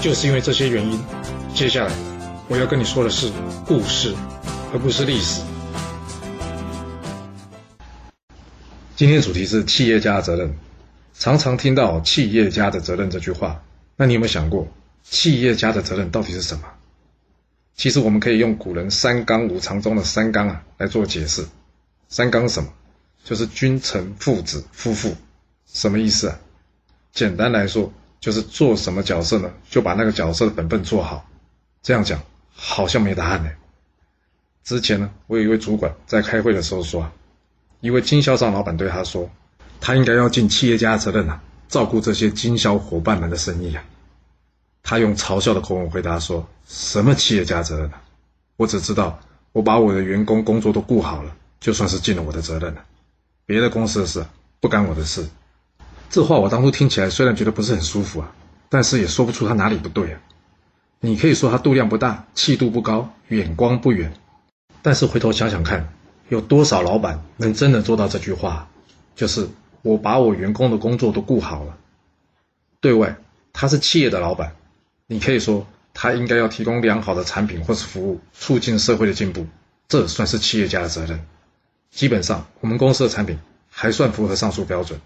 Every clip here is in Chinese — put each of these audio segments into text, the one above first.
就是因为这些原因，接下来我要跟你说的是故事，而不是历史。今天主题是企业家的责任。常常听到“企业家的责任”这句话，那你有没有想过，企业家的责任到底是什么？其实我们可以用古人“三纲五常”中的“三纲”啊来做解释。三纲什么？就是君臣父子夫妇，什么意思啊？简单来说。就是做什么角色呢？就把那个角色的本分做好。这样讲好像没答案呢。之前呢，我有一位主管在开会的时候说，一位经销商老板对他说，他应该要尽企业家责任啊，照顾这些经销伙伴们的生意啊。他用嘲笑的口吻回答说：“什么企业家责任啊？我只知道我把我的员工工作都顾好了，就算是尽了我的责任了。别的公司的事不干我的事。”这话我当初听起来虽然觉得不是很舒服啊，但是也说不出他哪里不对啊。你可以说他度量不大，气度不高，眼光不远，但是回头想想看，有多少老板能真的做到这句话？就是我把我员工的工作都顾好了。对外他是企业的老板，你可以说他应该要提供良好的产品或是服务，促进社会的进步，这算是企业家的责任。基本上我们公司的产品还算符合上述标准。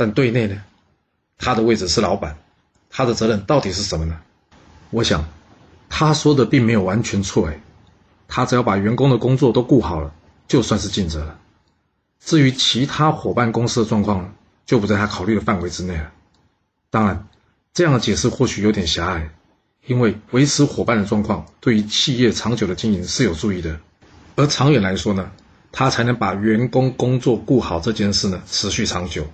但对内呢，他的位置是老板，他的责任到底是什么呢？我想，他说的并没有完全错哎，他只要把员工的工作都顾好了，就算是尽责了。至于其他伙伴公司的状况，就不在他考虑的范围之内了。当然，这样的解释或许有点狭隘，因为维持伙伴的状况对于企业长久的经营是有助益的，而长远来说呢，他才能把员工工作顾好这件事呢持续长久。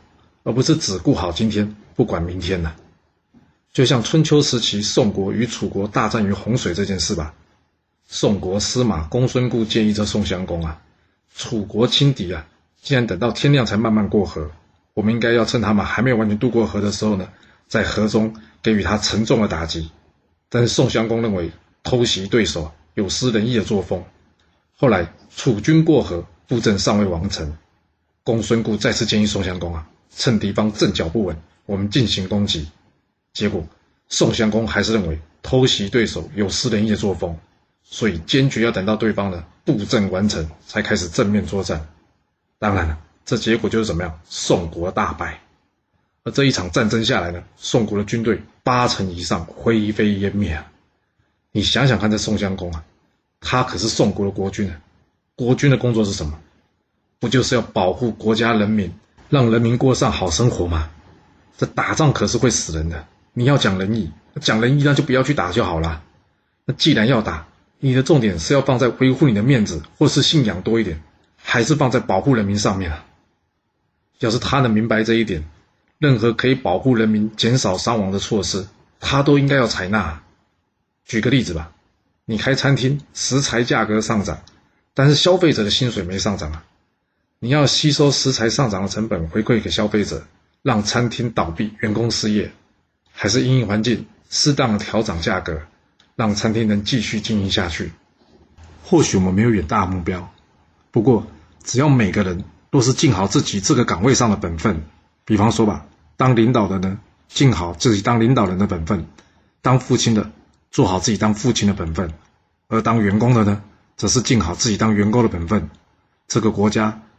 而不是只顾好今天，不管明天呢？就像春秋时期宋国与楚国大战于洪水这件事吧。宋国司马公孙固建议这宋襄公啊，楚国轻敌啊，竟然等到天亮才慢慢过河，我们应该要趁他们还没有完全渡过河的时候呢，在河中给予他沉重的打击。但是宋襄公认为偷袭对手有失仁义的作风。后来楚军过河，布阵尚未完成，公孙固再次建议宋襄公啊。趁敌方阵脚不稳，我们进行攻击。结果宋襄公还是认为偷袭对手有失仁义的作风，所以坚决要等到对方的布阵完成才开始正面作战。当然了，这结果就是怎么样？宋国大败。而这一场战争下来呢，宋国的军队八成以上灰飞烟灭啊！你想想看，这宋襄公啊，他可是宋国的国君啊。国君的工作是什么？不就是要保护国家人民？让人民过上好生活嘛？这打仗可是会死人的。你要讲仁义，讲仁义那就不要去打就好了。那既然要打，你的重点是要放在维护你的面子或是信仰多一点，还是放在保护人民上面啊？要是他能明白这一点，任何可以保护人民、减少伤亡的措施，他都应该要采纳。举个例子吧，你开餐厅，食材价格上涨，但是消费者的薪水没上涨啊。你要吸收食材上涨的成本回馈给消费者，让餐厅倒闭、员工失业，还是因应环境适当的调整价格，让餐厅能继续经营下去？或许我们没有远大目标，不过只要每个人都是尽好自己这个岗位上的本分，比方说吧，当领导的呢，尽好自己当领导人的本分；当父亲的，做好自己当父亲的本分；而当员工的呢，则是尽好自己当员工的本分。这个国家。